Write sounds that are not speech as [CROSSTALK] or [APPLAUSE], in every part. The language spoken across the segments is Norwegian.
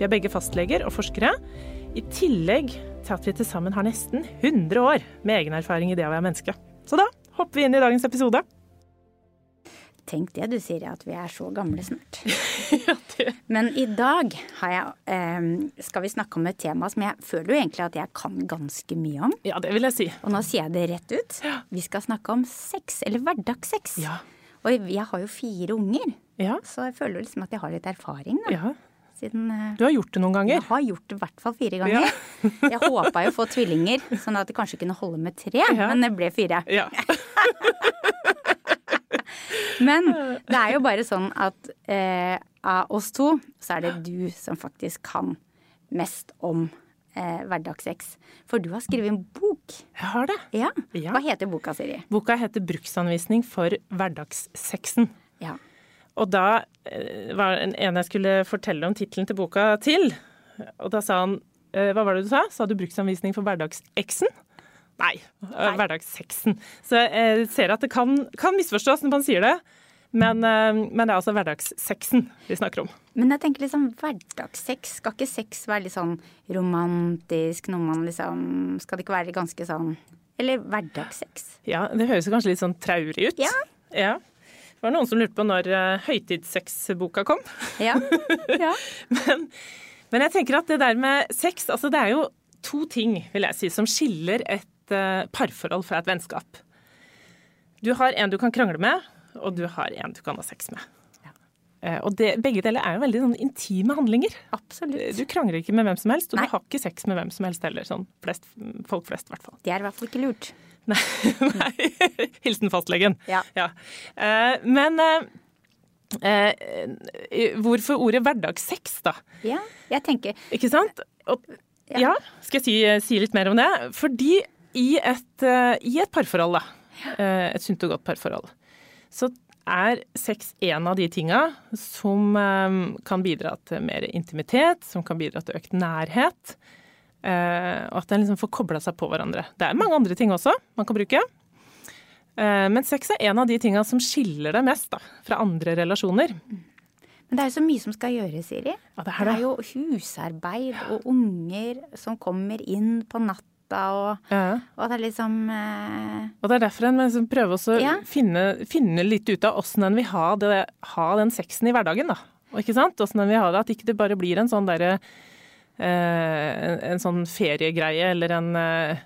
Vi er begge fastleger og forskere, i tillegg til at vi til sammen har nesten 100 år med egen erfaring i det å være menneske. Så da hopper vi inn i dagens episode. Tenk det du sier, at vi er så gamle snart. [LAUGHS] Ja, det- Men i dag har jeg, eh, skal vi snakke om et tema som jeg føler jo egentlig at jeg kan ganske mye om. ja, det vil jeg si. Og nå sier jeg det rett ut. Vi skal snakke om sex, eller hverdagssex. Ja. Og jeg har jo fire unger, Ja, så jeg føler liksom at jeg har litt erfaring da, ja. Siden eh, Du har gjort det noen ganger. Jeg har gjort det i hvert fall fire ganger. jeg håpa jo å få tvillinger, sånn at det kanskje kunne holde med tre, Ja. men det ble fire. Ja. [LAUGHS] Men det er jo bare sånn at eh, av oss to, så er det du som faktisk kan mest om eh, hverdagssex. For du har skrevet en bok. Jeg har det. Ja. Ja. Hva heter boka, Siri? Boka heter 'Bruksanvisning for hverdagssexen'. Ja. Og da eh, var det en jeg skulle fortelle om tittelen til boka til. Og da sa han eh, Hva var det du sa? Sa du bruksanvisning for hverdagseksen? Nei, Nei. hverdagssexen. Så jeg ser at det kan, kan misforstås når man sier det. Men, eh, men det er altså hverdagssexen vi snakker om. Men jeg tenker liksom hverdagssex. Skal ikke sex være litt sånn romantisk, noe man liksom Skal det ikke være ganske sånn Eller hverdagssex? Ja, Det høres jo kanskje litt sånn traurig ut. Ja. ja. Det var noen som lurte på når uh, høytidssexboka kom. Ja. ja. [LAUGHS] Men, men jeg tenker at det der med sex, altså det er jo to ting, vil jeg si, som skiller et eh, parforhold fra et vennskap. Du har en du kan krangle med, og du har en du kan ha sex med. Eh, og det, begge deler er jo veldig sånn intime handlinger. Absolutt. Du krangler ikke med hvem som helst, og Nei. du har ikke sex med hvem som helst heller. Sånn flest, folk flest, i hvert fall. Det er i hvert fall ikke lurt. [LAUGHS] Nei. Nei. Hilsen fastlegen. Ja. Eh, men eh, eh, hvorfor ordet hverdagssex, da? Ja, jeg tenker Ikke sant? Og, Ja. ja. Skal jeg si, si litt mer om det? Fordi i et, i et parforhold, da, et sunt og godt parforhold, så er sex en av de tinga som kan bidra til mer intimitet, som kan bidra til økt nærhet. Og at en liksom får kobla seg på hverandre. Det er mange andre ting også man kan bruke. Eh, Men sex er en av de tinga som skiller det mest da, fra andre relasjoner. Men det er jo så mye som skal gjøres, Siri. Ja, det Det er det. er jo husarbeid og unger som kommer inn på natta og, Ja. og det er liksom eh, Og det er derfor en liksom prøver å Ja. finne, finne litt ut av åssen en vil ha, det, ha den sexen i hverdagen. da. Og ikke sant? Åssen en vil ha det. At ikke det bare blir en sånn derre eh, en, en sånn feriegreie eller en eh,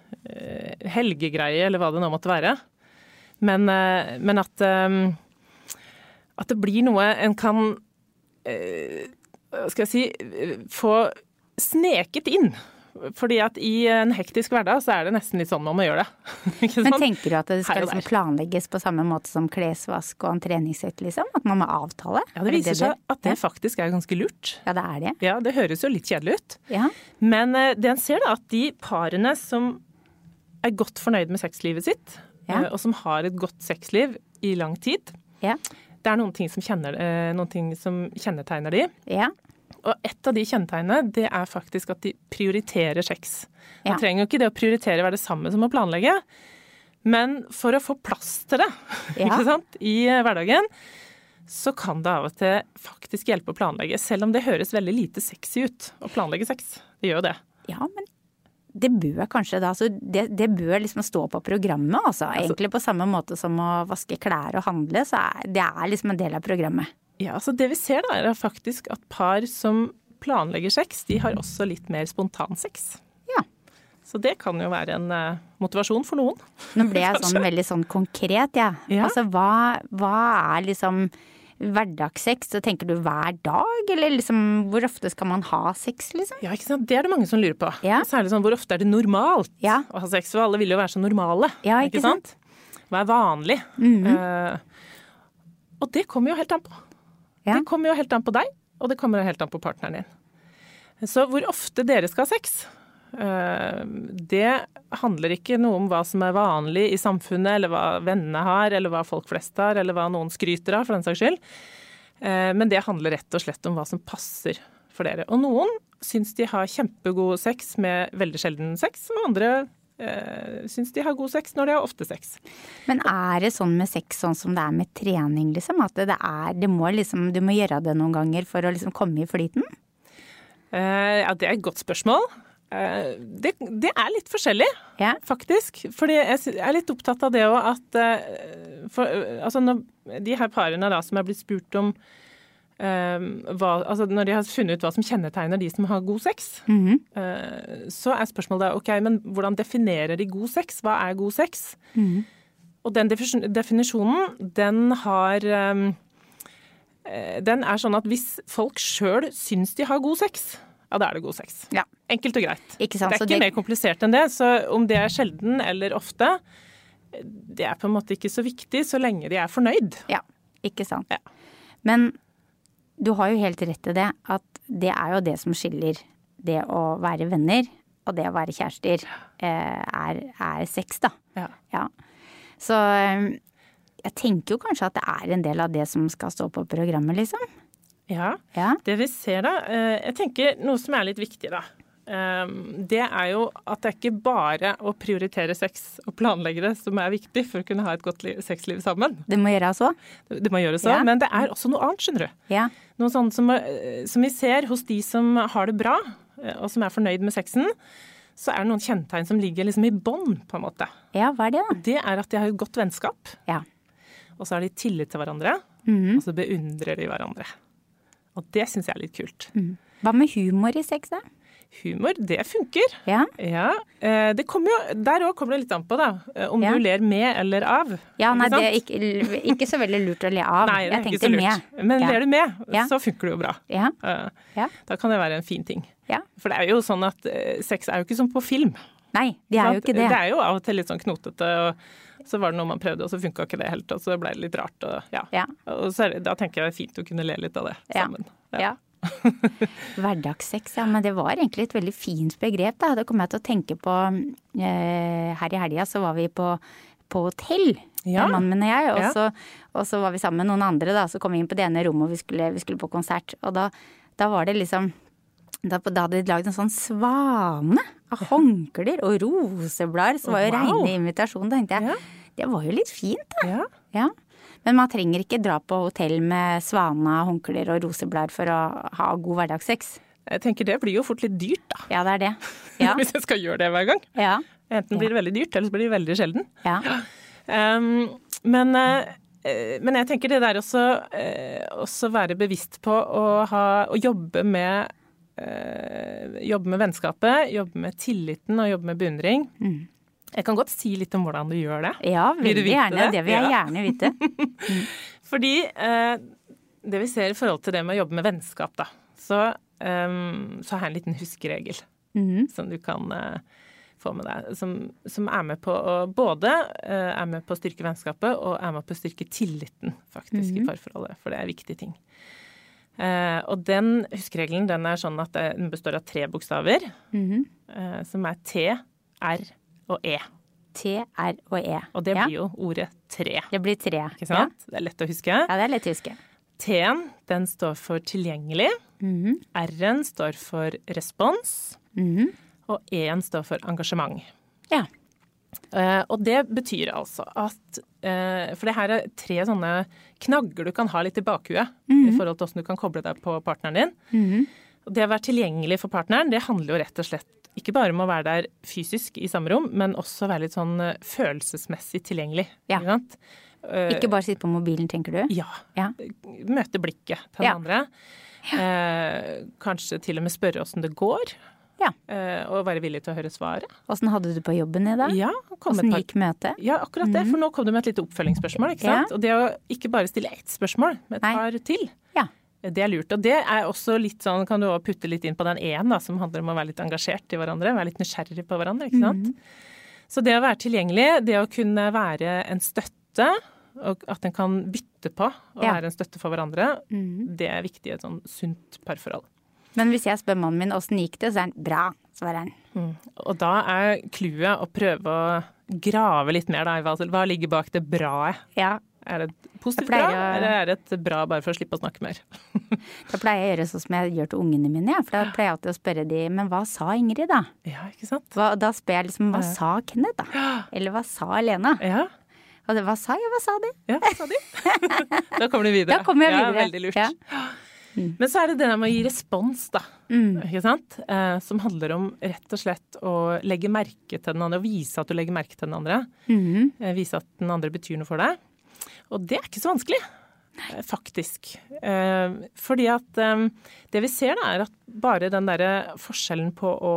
helgegreie eller hva det nå måtte være. Men, eh, men at, eh, at det blir noe en kan eh, skal jeg si Få sneket inn. Fordi at i en hektisk hverdag så er det nesten litt sånn man må gjøre det. [LAUGHS] Men tenker du at det skal liksom planlegges på samme måte som klesvask og en treningsøkt, liksom? At man må avtale? Ja, det Er viser seg at det faktisk er ganske lurt. Ja, det er det. Ja, det høres jo litt kjedelig ut. Ja. Men det en ser da, at de parene som er godt fornøyd med sexlivet sitt, Ja. eh, og som har et godt sexliv i lang tid, Ja. det er noen ting som, kjenner, eh, noen ting som kjennetegner de. ja. Og et av de kjennetegnene, det er faktisk at de prioriterer sex. Man trenger jo ikke det å prioritere være det samme som å planlegge, men for å få plass til det [LAUGHS] ikke sant? i eh, hverdagen, så kan det av og til faktisk hjelpe å planlegge. Selv om det høres veldig lite sexy ut å planlegge sex. Det gjør jo det. ja, men det bør kanskje da så det, det bør liksom stå på programmet, altså. Egentlig på samme måte som å vaske klær og handle, så er det er liksom en del av programmet. Ja, altså Det vi ser, da, er faktisk at par som planlegger sex, de har også litt mer spontansex. Ja. Så det kan jo være en uh, motivasjon for noen. Nå ble jeg [LAUGHS] sånn veldig sånn konkret, jeg. Ja. Ja. Altså hva, hva er liksom hverdagssex? Så tenker du hver dag, eller liksom hvor ofte skal man ha sex, liksom? Ja, ikke sant? Det er det mange som lurer på. Ja. Særlig sånn hvor ofte er det normalt Ja. å ha sex? For alle vil jo være så normale. Ja, ikke sant? Mhm. Hva er vanlig? uh, og det kommer jo helt an på. Ja. Det kommer jo helt an på deg, og det kommer helt an på partneren din. Så hvor ofte dere skal ha sex, det handler ikke noe om hva som er vanlig i samfunnet, eller hva vennene har, eller hva folk flest har, eller hva noen skryter av, for den saks skyld. Eh, Men det handler rett og slett om hva som passer for dere. Og noen syns de har kjempegod sex med veldig sjelden sex, og andre eh, syns de har god sex når de har ofte sex. Men er det sånn med sex sånn som det er med trening, liksom? At det er det må liksom, Du må gjøre det noen ganger for å liksom komme i flyten? Eh, Ja, det er et godt spørsmål. Eh, Det, det er litt forskjellig, Ja. faktisk. Fordi jeg er litt opptatt av det òg at eh, for, eh, Altså når de her parene da som er blitt spurt om eh, hva, altså Når de har funnet ut hva som kjennetegner de som har god sex, mm -hmm. uh, så er spørsmålet OK, men hvordan definerer de god sex? Hva er god sex? Mhm. Og den definisjonen, den har um, Den er sånn at hvis folk sjøl syns de har god sex, ja, da er det god sex. Ja. Enkelt og greit. Ikke sant, Det er så ikke det- mer komplisert enn det. Så om det er sjelden eller ofte, det er på en måte ikke så viktig så lenge de er fornøyd. Ja, ikke sant. Ja. Men du har jo helt rett i det, at det er jo det som skiller det å være venner og det å være kjærester, eh, er, er sex, da. Ja. Ja. Så eh, jeg tenker jo kanskje at det er en del av det som skal stå på programmet, liksom. Ja. Ja. Det vi ser da, eh, jeg tenker noe som er litt viktig da, eh, det er jo at det er ikke bare å prioritere sex og planlegge det som er viktig for å kunne ha et godt liv, sexliv sammen. Det må gjøres òg. Det må gjøres Ja. men det er også noe annet, skjønner du. Ja. Noe sånt som, eh, som vi ser hos de som har det bra, og som er fornøyd med sexen, så er det noen kjennetegn som ligger liksom i bånn, på en måte. ja, hva er det, da? Det er at de har et godt vennskap, Ja. og så har de tillit til hverandre, Mhm. og så beundrer de hverandre. Og det syns jeg er litt kult. Mm. Hva med humor i sex, da? Humor, det funker. Ja. Ja, eh, det kommer jo, Der òg kommer det litt an på, da. eh, Om Ja. du ler med eller av. Ja, nei, Ikke det er ikke, ikke så veldig lurt å le av. [LAUGHS] Nei, det er ikke så lurt. med. Men Ja. ler du med, så funker det jo bra. Ja. Eh, Ja. Da kan det være en fin ting. ja. For det er jo sånn at sex er jo ikke som på film. Nei, de er jo ikke det. Det er jo av og til litt sånn knotete, og så var det noe man prøvde, og så funka ikke det helt, og så ble det litt rart, og ja. Ja. Og så det, da tenker jeg det er fint å kunne le litt av det Ja. sammen. Ja. [LAUGHS] Hverdagssex, ja. Men det var egentlig et veldig fint begrep, da. Det kom jeg til å tenke på eh, Her i helga så var vi på, på hotell, Ja. mannen min og jeg. Og, så, og så var vi sammen med noen andre, da. Så kom vi inn på det ene rommet, og vi skulle, vi skulle på konsert. Og da, da var det liksom da, da hadde de lagd en sånn svane av håndklær og roseblader. Så var jo Wow. reine invitasjon. Da tenkte jeg, Ja. det var jo litt fint, da. Ja. Ja. Men man trenger ikke dra på hotell med svana, håndklær og roseblader for å ha god hverdagssex. Jeg tenker det blir jo fort litt dyrt, da. Ja, det er det. Ja. [LAUGHS] Hvis jeg skal gjøre det hver gang. Ja. Enten blir det veldig dyrt, eller så blir det veldig sjelden. ja. Um, [GASPS] men, uh, men jeg tenker det der også, uh, også være bevisst på å, ha, å jobbe med eh, Jobbe med vennskapet, jobbe med tilliten og jobbe med beundring. Jeg kan godt si litt om hvordan du gjør det. ja Vil du veldig gjerne. det? Det vil jeg Ja. gjerne vite. [LAUGHS] Fordi øh, det vi ser i forhold til det med å jobbe med vennskap, da, så, øh, så har jeg en liten huskeregel mm. som du kan eh, få med deg. Som, som er med på å både er med på å styrke vennskapet og er med på å styrke tilliten, faktisk, i parforholdet. For det er viktige ting. Eh, og den huskeregelen den er sånn at den består av tre bokstaver, Mhm. eh, som er T, R og E. T, R og E. Og det ja. blir jo ordet tre. Det blir tre. Ikke sant? Det er lett å huske. Ja. ja, det er lett å huske. T-en, den står for tilgjengelig. Mhm. R-en står for respons. Mhm. Og E-en står for engasjement. Ja. Eh, og det betyr altså at eh, For det her er tre sånne knagger du kan ha litt i bakhuet i forhold til hvordan du kan koble deg på partneren din. Mm -hmm. det å være tilgjengelig for partneren, det handler jo rett og slett ikke bare om å være der fysisk i samme rom, men også være litt sånn eh, følelsesmessig tilgjengelig. Ja. Ikke sant? Ikke bare sitte på mobilen, tenker du? Ja. Ja. Møte blikket til den Ja. andre. Eh, kanskje til og med spørre åssen det går. Ja. Eh, og være villig til å høre svaret. Åssen hadde du på jobben i dag? Ja, Åssen par- gikk møtet? Ja, akkurat det. For nå kom du med et lite oppfølgingsspørsmål. ikke sant? Og det å ikke bare stille ett spørsmål, men et Nei. par til. Ja. Det er lurt. Og det er også litt sånn, kan du også putte litt inn på den én, som handler om å være litt engasjert i hverandre. Være litt nysgjerrig på hverandre, ikke sant. Så det å være tilgjengelig, det å kunne være en støtte, og at en kan bytte på å Ja. være en støtte for hverandre, det er viktig i et sånn sunt parforhold. Men hvis jeg spør mannen min åssen gikk det, så er han bra, svarer han. Og da er clouet å prøve å grave litt mer da, hva, hva ligger bak det braet. Ja. Er det et positivt bra, å- eller er det et bra bare for å slippe å snakke mer? [LAUGHS] Da pleier jeg å gjøre sånn som jeg gjør til ungene mine, ja. for da pleier jeg alltid å spørre de men hva sa Ingrid, da? Ja, ikke sant? Hva, da spør jeg liksom hva sa Kenneth, da? [GASPS] Eller hva sa Lena? Ja, Og det, hva sa jeg, hva sa de? ja hva sa de? [LAUGHS] da kommer du videre. Da kommer jeg videre. Ja, veldig lurt. Ja. Men så er det det der med å gi respons, da. Mm. Ikke sant? Eh, som handler om rett og slett å legge merke til den andre, og vise at du legger merke til den andre. Mm. Eh, vise at den andre betyr noe for deg. Og det er ikke så vanskelig. Nei. Faktisk. Eh, fordi at eh, det vi ser, da, er at bare den derre forskjellen på å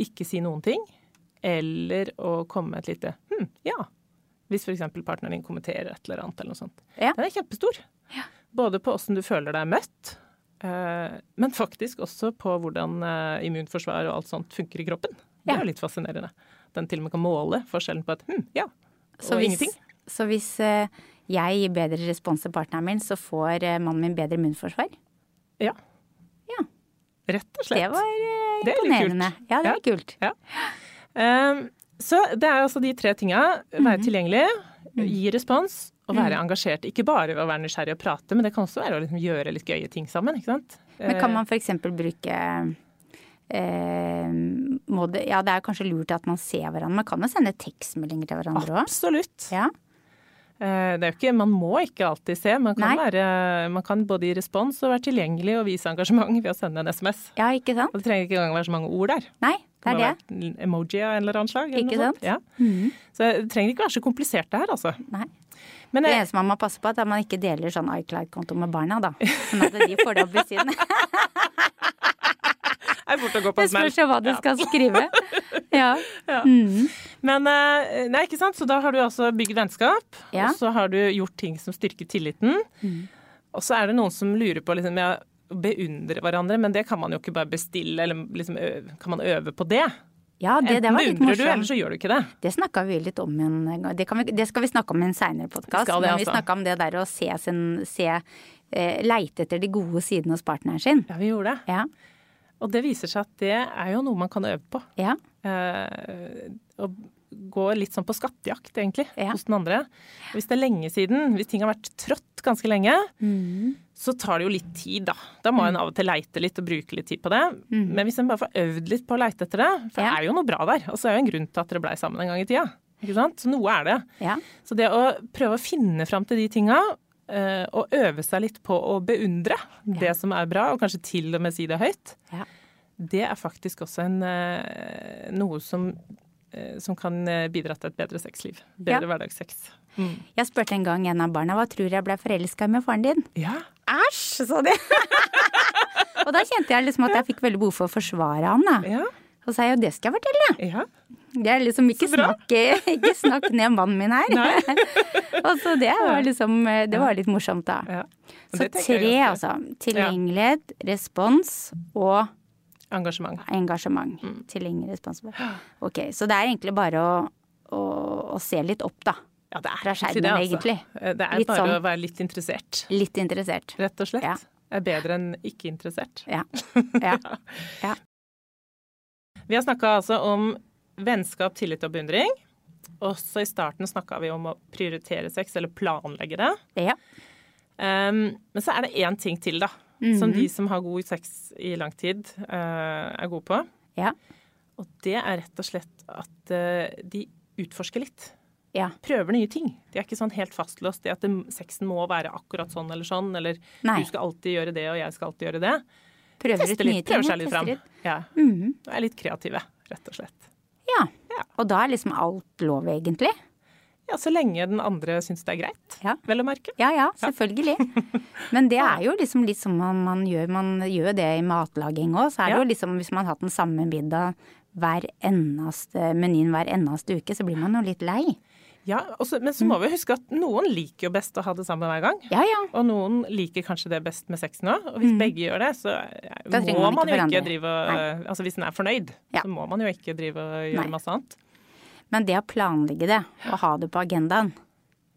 ikke si noen ting, eller å komme med et lite hm, ja. Hvis f.eks. partneren din kommenterer et eller annet eller noe sånt. Ja. Den er kjempestor. Både på åssen du føler deg møtt, eh, men faktisk også på hvordan eh, immunforsvar og alt sånt funker i kroppen. Det er jo litt fascinerende. Den til og med kan måle forskjellen på et hm, ja Så og hvis, ingenting. så hvis eh, jeg gir bedre respons til partneren min, så får mannen min bedre immunforsvar? Ja. Ja. Rett og slett. Det var Det imponerende. Ja, det Ja. var kult. Um, så det er altså de tre tinga. Mhm. Være tilgjengelig, gi respons og være engasjert. Ikke bare ved å være nysgjerrig og prate, men det kan også være å liksom gjøre litt gøye ting sammen. ikke sant? Men kan man f.eks. bruke eh, det, ja, det er kanskje lurt at man ser hverandre. Man kan jo sende tekstmeldinger til hverandre òg. Absolutt. Ja. Eh, Det er jo ikke, man må ikke alltid se. Man kan, være, man kan både gi respons og være tilgjengelig og vise engasjement ved å sende en SMS. ja, ikke sant? Og det trenger ikke engang være så mange ord der. Nei, det er det. være emoji av en eller annen slag. Eller Ikke sant? Ja. sant? -hmm. Så det trenger ikke være så komplisert det her, altså. Nei. Men Det eneste man må passe på, er at man ikke deler sånn iCloud-konto med barna, da. Sånn at de får det opp i siden. [LAUGHS] er fort å gå på Det en smell. spørs jo hva du skal skrive. Ja. Mhm. Men eh, nei, ikke sant? Så da har du altså bygd vennskap, Ja. og så har du gjort ting som styrker tilliten. Og så er det noen som lurer på liksom, ja, beundre hverandre, men det kan man jo ikke bare bestille, eller liksom, kan man øve på det? Ja, det, det var litt beundrer du, eller så gjør du ikke det. Det snakka vi litt om en gang. Det, kan vi, det skal vi snakke om i en seinere podkast. Men vi altså. snakka om det der å se sin se, eh, Leite etter de gode sidene hos partneren sin. Ja, vi gjorde det. Ja. Og det viser seg at det er jo noe man kan øve på. Ja. Eh, og gå litt sånn på skattejakt, egentlig, Ja. hos den andre. Hvis det er lenge siden, hvis ting har vært trått ganske lenge, Mm. så tar det jo litt tid, da. Da må en av og til leite litt og bruke litt tid på det. Men hvis en bare får øvd litt på å leite etter det, for Mm. Ja. det er jo noe bra der. Og så er det jo en grunn til at dere blei sammen en gang i tida. Ikke sant? Så noe er det. ja. Så det å prøve å finne fram til de tinga, eh, og øve seg litt på å beundre det som er bra, og kanskje til og med si det høyt, Ja. det er faktisk også en, eh, noe som, som kan eh, bidra til et bedre sexliv. Bedre Ja. hverdagssex. Jeg spurte en gang en av barna hva tror jeg ble forelska i med faren din. Ja. Æsj, sa de. [LAUGHS] og da kjente jeg liksom at jeg fikk veldig behov for å forsvare han. da. Ja. Og sa jeg jo det skal jeg fortelle. ja. Det er liksom ikke snakk, ikke snakk ned mannen min her. [LAUGHS] og så det var liksom Det var litt morsomt, da. ja. Så tre, altså. Tilgjengelighet, respons og Engasjement. engasjement. Mm. Tilgjengelig respons. Ok, så det er egentlig bare å, å, å se litt opp, da. Ja, det er Fra skjermen, det, altså. egentlig. Det er Litt bare sånn- å være litt interessert, Litt interessert. rett og slett. Ja. Er bedre enn ikke interessert. Ja. [LAUGHS] ja. ja. Vi har snakka altså om vennskap, tillit og beundring. Også i starten snakka vi om å prioritere sex, eller planlegge det. ja. Um, men så er det én ting til, da. Som de som har god sex i lang tid, uh, er gode på. Ja. Og det er rett og slett at uh, de utforsker litt. ja. Prøver nye ting. De er ikke sånn helt fastlåst i at det, sexen må være akkurat sånn eller sånn, eller Nei. du skal alltid gjøre det, og jeg skal alltid gjøre det. Prøver Tester litt, ting. prøver seg litt fram. Ja. Mhm. Og er litt kreative, rett og slett. Ja. Ja. Og da er liksom alt lov, egentlig. Ja, Så lenge den andre syns det er greit, Ja. vel å merke. Ja ja, selvfølgelig. Men det [LAUGHS] er jo liksom litt som man, man gjør. Man gjør det i matlaging òg. Så er det Ja. jo liksom hvis man har hatt den samme middag hver eneste menyen hver eneste uke, så blir man jo litt lei. Ja, også, Men så må vi huske at noen liker jo best å ha det sammen hver gang. Ja ja. Og noen liker kanskje det best med sex nå. Og hvis begge gjør det, så må man man jo ikke drive og Altså hvis en er fornøyd, Ja. så må man jo ikke drive og gjøre Nei. masse annet. Men det å planlegge det, og ha det på agendaen,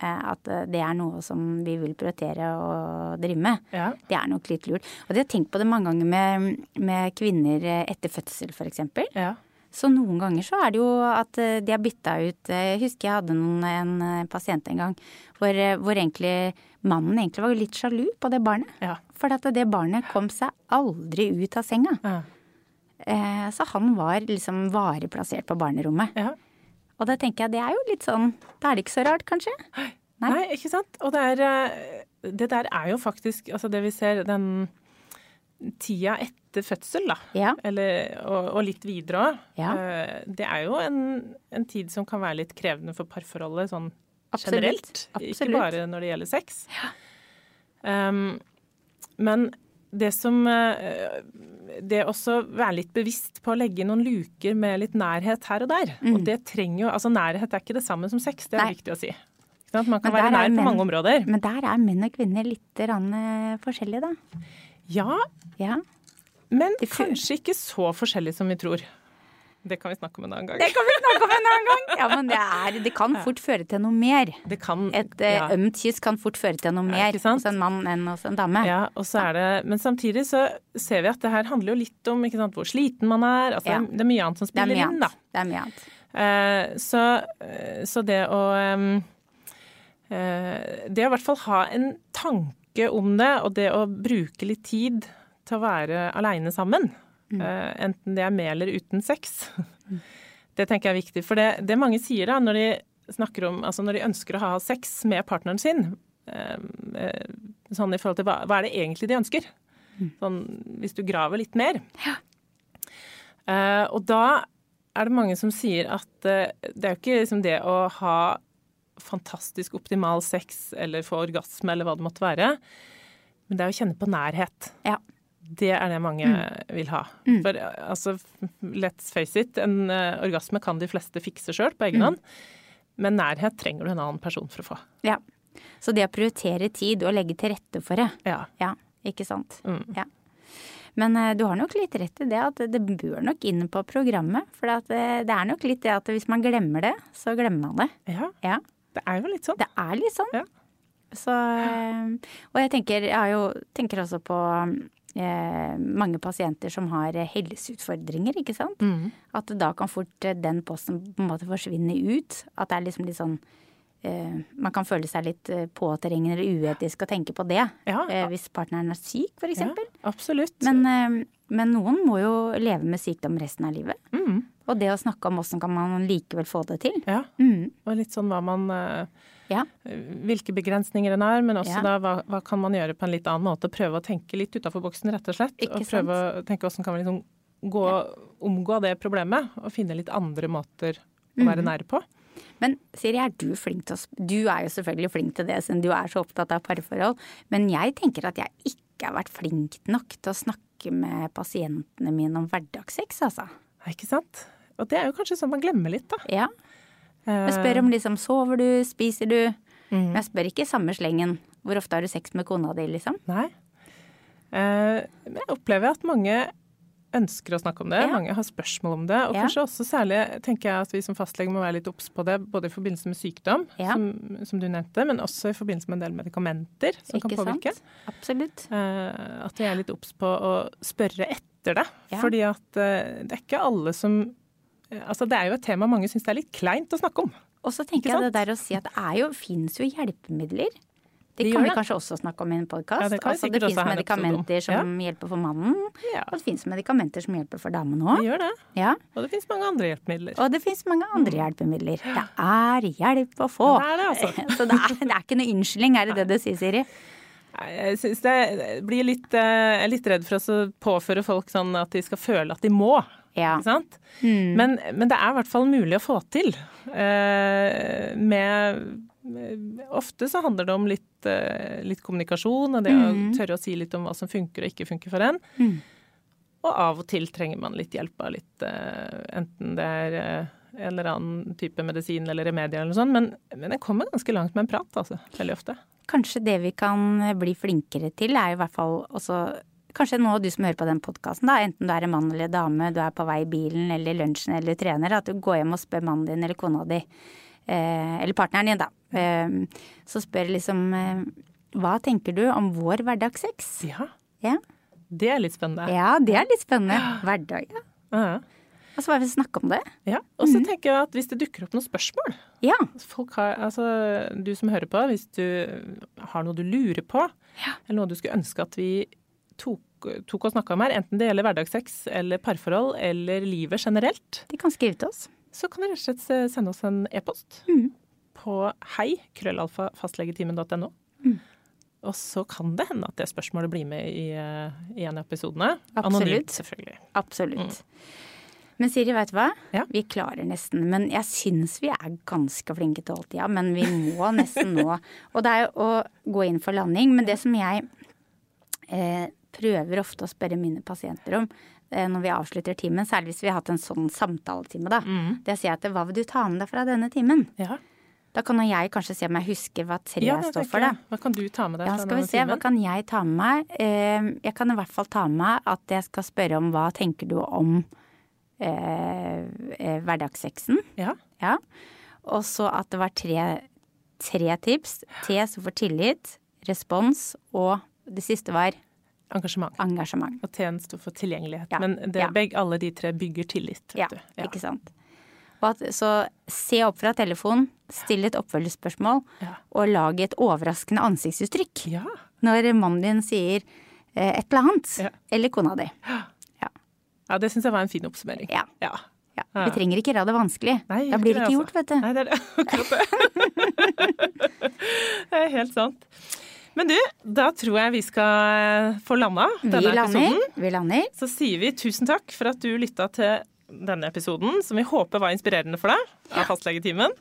eh, at eh, det er noe som vi vil prioritere å drive med, Ja. det er nok litt lurt. Og jeg har tenkt på det mange ganger med, med kvinner eh, etter fødsel, f.eks. Ja. Så noen ganger så er det jo at de har bytta ut Jeg husker jeg hadde noen, en pasient en gang hvor, hvor egentlig mannen egentlig var litt sjalu på det barnet. Ja. For at det barnet kom seg aldri ut av senga. Ja. Eh, Så han var liksom varig plassert på barnerommet. ja. Og da tenker jeg det er jo litt sånn Da er det ikke så rart, kanskje? Nei. Nei, ikke sant. Og det er eh, Det der er jo faktisk Altså det vi ser, den tida etter fødsel, da. Ja. Eller, og, og litt videre òg. Ja. Det er jo en, en tid som kan være litt krevende for parforholdet sånn Absolutt. generelt. Ikke bare når det gjelder sex. Um, men det som eh, Det også være litt bevisst på å legge noen luker med litt nærhet her og der. Og det trenger jo Altså nærhet er ikke det samme som sex, det er Mm. Nei. viktig å si. Ikke sant? Man kan være nær på menn- mange områder. Men der er menn og kvinner litt eh, forskjellige, da. Ja, Ja. men kanskje ikke så forskjellig som vi tror. Det kan vi snakke om en annen gang. Det kan vi snakke om en annen gang! Ja, men det, er, det kan fort føre til noe mer. Det kan Et eh, ja. ømt kyss kan fort føre til noe mer hos en mann enn hos en dame. Ja, og så er det, Men samtidig så ser vi at det her handler jo litt om ikke sant, hvor sliten man er. Altså, Ja. Det er mye annet som er spiller inn, da. Det er mye annet. Uh, så, eh, så det å um, uh, Det å i hvert fall ha en tanke om det, og det å bruke litt tid til å være aleine sammen, eh, enten det er med eller uten sex, [LAUGHS] det tenker jeg er viktig. For det, det mange sier da, når de snakker om Altså når de ønsker å ha sex med partneren sin, eh, eh, sånn i forhold til hva, hva er det egentlig de ønsker? Sånn hvis du graver litt mer. Eh, og da er det mange som sier at uh, det er jo ikke liksom det å ha fantastisk optimal sex eller få orgasme eller hva det måtte være, men det er å kjenne på nærhet. Ja. Det er det mange vil ha. For eh, altså, let's face it, en eh, orgasme kan de fleste fikse sjøl på egen hånd, men nærhet trenger du en annen person for å få. Ja. Så det å prioritere tid og legge til rette for det, Ja. ja, ikke sant. Mm. Ja. Men eh, du har nok litt rett i det at det bør nok inn på programmet. For at, eh, det er nok litt det at hvis man glemmer det, så glemmer man det. ja. Ja. Det er jo litt sånn. Det er litt sånn. Ja. Så, og jeg tenker, jeg har jo, tenker også på eh, mange pasienter som har eh, helseutfordringer, ikke sant. Mm. At da kan fort eh, den posten på en måte forsvinne ut. At det er liksom litt sånn eh, Man kan føle seg litt eh, påtrengende eller uetisk å tenke på det. Ja. Eh, hvis partneren er syk, for Ja, absolutt. Men, men noen må jo leve med sykdom resten av livet. Mm. Og det å snakke om åssen kan man likevel få det til. Ja. Mm. Og litt sånn hva man eh, Ja. hvilke begrensninger en er, men også Ja. da hva, hva kan man gjøre på en litt annen måte. Prøve å tenke litt utafor boksen, rett og slett. Ikke og prøve å tenke hvordan kan vi liksom gå, omgå det problemet, og finne litt andre måter å være være nære på. Men Siri, er du flink til å Du er jo selvfølgelig flink til det siden du er så opptatt av parforhold. Men jeg tenker at jeg ikke har vært flink nok til å snakke med pasientene mine om hverdagssex, altså. Ikke sant? Og det er jo kanskje sånn man glemmer litt, da. Ja. Jeg spør om liksom sover du, spiser du? Men jeg spør ikke i samme slengen. Hvor ofte har du sex med kona di, liksom? Nei. Eh, jeg opplever at mange ønsker å snakke om det. Ja. Mange har spørsmål om det. Og Ja. kanskje også særlig tenker jeg at vi som fastlege må være litt obs på det, både i forbindelse med sykdom, Ja. som, som du nevnte, men også i forbindelse med en del medikamenter som kan Ikke påvirke. sant? Absolutt. Eh, at vi er litt obs på å spørre etter det. Ja. Fordi at eh, det er ikke alle som eh, Altså det er jo et tema mange syns det er litt kleint å snakke om. Og så tenker jeg det der å si at det er jo, finnes jo hjelpemidler. Det Det kan vi det. kanskje også snakke om i en podkast. Ja, det altså, det om. medikamenter som hjelper for mannen, Ja, og det finnes medikamenter som hjelper for damen òg. Ja. Og det finnes mange andre hjelpemidler. Og det finnes mange andre hjelpemidler. Det er hjelp å få. Det er det, altså. [LAUGHS] Så det er, det er ikke noe unnskyldning, er det det du sier, Siri? Jeg syns jeg blir litt, eh, jeg er litt redd for å påføre folk sånn at de skal føle at de må. Ja. Sant? Men, men det er i hvert fall mulig å få til. Eh, med, med Ofte så handler det om litt, eh, litt kommunikasjon, og det å tørre å si litt om hva som funker og ikke funker for en. Og av og til trenger man litt hjelp av litt eh, Enten det er eh, en eller annen type medisin eller remedier eller noe sånt, men, men jeg kommer ganske langt med en prat, altså. Veldig ofte. Kanskje det vi kan bli flinkere til, er i hvert fall også Kanskje nå du som hører på den podkasten, enten du er en mann eller en dame, du er på vei i bilen eller i lunsjen eller trener, at du går hjem og spør mannen din eller kona di, eh, eller partneren din, da. Eh, så spør liksom eh, Hva tenker du om vår hverdagssex? Ja, Ja. det er litt spennende. ja, det er litt spennende. Hverdag, ja. Ja. Og så bare snakke om det. Ja, og så tenker jeg at hvis det dukker opp noen spørsmål Ja. folk har, altså, Du som hører på, hvis du har noe du lurer på, eller noe du skulle ønske at vi tok, tok og snakka om her, enten det gjelder hverdagssex eller parforhold eller livet generelt, De kan skrive til oss. så kan dere rett og slett sende oss en e-post på hei.krøllalfa.fastlegetimen.no. Mm. Og så kan det hende at det spørsmålet blir med i, eh, i en av episodene. Absolutt. Anonymt, selvfølgelig. Absolutt. Men Siri, vet du hva? Ja. Vi klarer nesten. Men jeg syns vi er ganske flinke til holdtida. Men vi må nesten nå. [LAUGHS] Og det er jo å gå inn for landing. Men det som jeg eh, prøver ofte å spørre mine pasienter om eh, når vi avslutter timen, særlig hvis vi har hatt en sånn samtaletime, da. Det sier jeg at hva vil du ta med deg fra denne timen? Ja, Da kan jo jeg kanskje se om jeg husker hva tre ja står for, da. Hva kan du ta med deg Ja, skal vi se, se, hva kan jeg ta med meg? Eh, Jeg kan i hvert fall ta med meg at jeg skal spørre om hva tenker du om eh, eh, hverdagssexen. Ja. Ja. Og så at det var tre, tre tips. T står for tillit, respons, og det siste var Engasjement. engasjement. Og T-en står for tilgjengelighet. Ja, Men det, begge, alle de tre bygger tillit. Vet Ja, ikke sant. At, så se opp fra telefonen, still et oppfølgingsspørsmål, og lag et overraskende ansiktsuttrykk Ja. når mannen din sier eh, et eller annet. Eller kona di. ja, det syns jeg var en fin oppsummering. Ja. Ja. Ja. Ja. Vi trenger ikke gjøre det vanskelig. Nei, da blir det ikke altså. gjort, vet du. Nei, det er det. akkurat det. [LAUGHS] det er helt sant. Men du, da tror jeg vi skal få landa denne Vi lander. episoden. Vi lander. Så sier vi tusen takk for at du lytta til denne episoden, som vi håper var inspirerende for deg av fastlegetimen.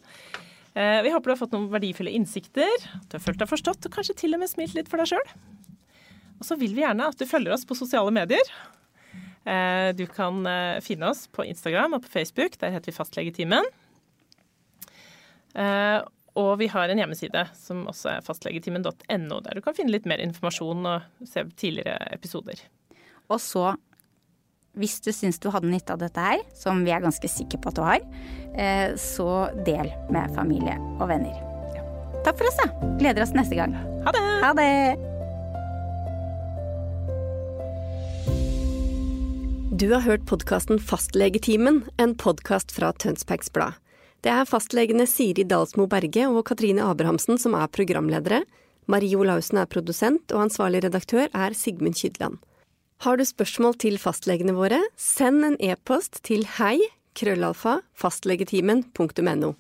Eh, Vi håper du har fått noen verdifulle innsikter, at du har følt deg forstått, og kanskje til og med smilt litt for deg sjøl. Og så vil vi gjerne at du følger oss på sosiale medier. Eh, Du kan eh, finne oss på Instagram og på Facebook. Der heter vi Fastlegetimen. Eh, Og vi har en hjemmeside som også er fastlegetimen.no, der du kan finne litt mer informasjon og se tidligere episoder. Og så, hvis du syns du hadde nytte av dette her, som vi er ganske sikre på at du har, så del med familie og venner. Takk for oss, da. Gleder oss neste gang. Ha det! Ha det! Du har hørt podkasten Fastlegetimen, en podkast fra Tønsbergs Blad. Det er fastlegene Siri Dalsmo Berge og Katrine Abrahamsen som er programledere. Marie Olaussen er produsent, og ansvarlig redaktør er Sigmund Kydland. Har du spørsmål til fastlegene våre, send en e-post til hei krøllalfa fastlegetimen.no.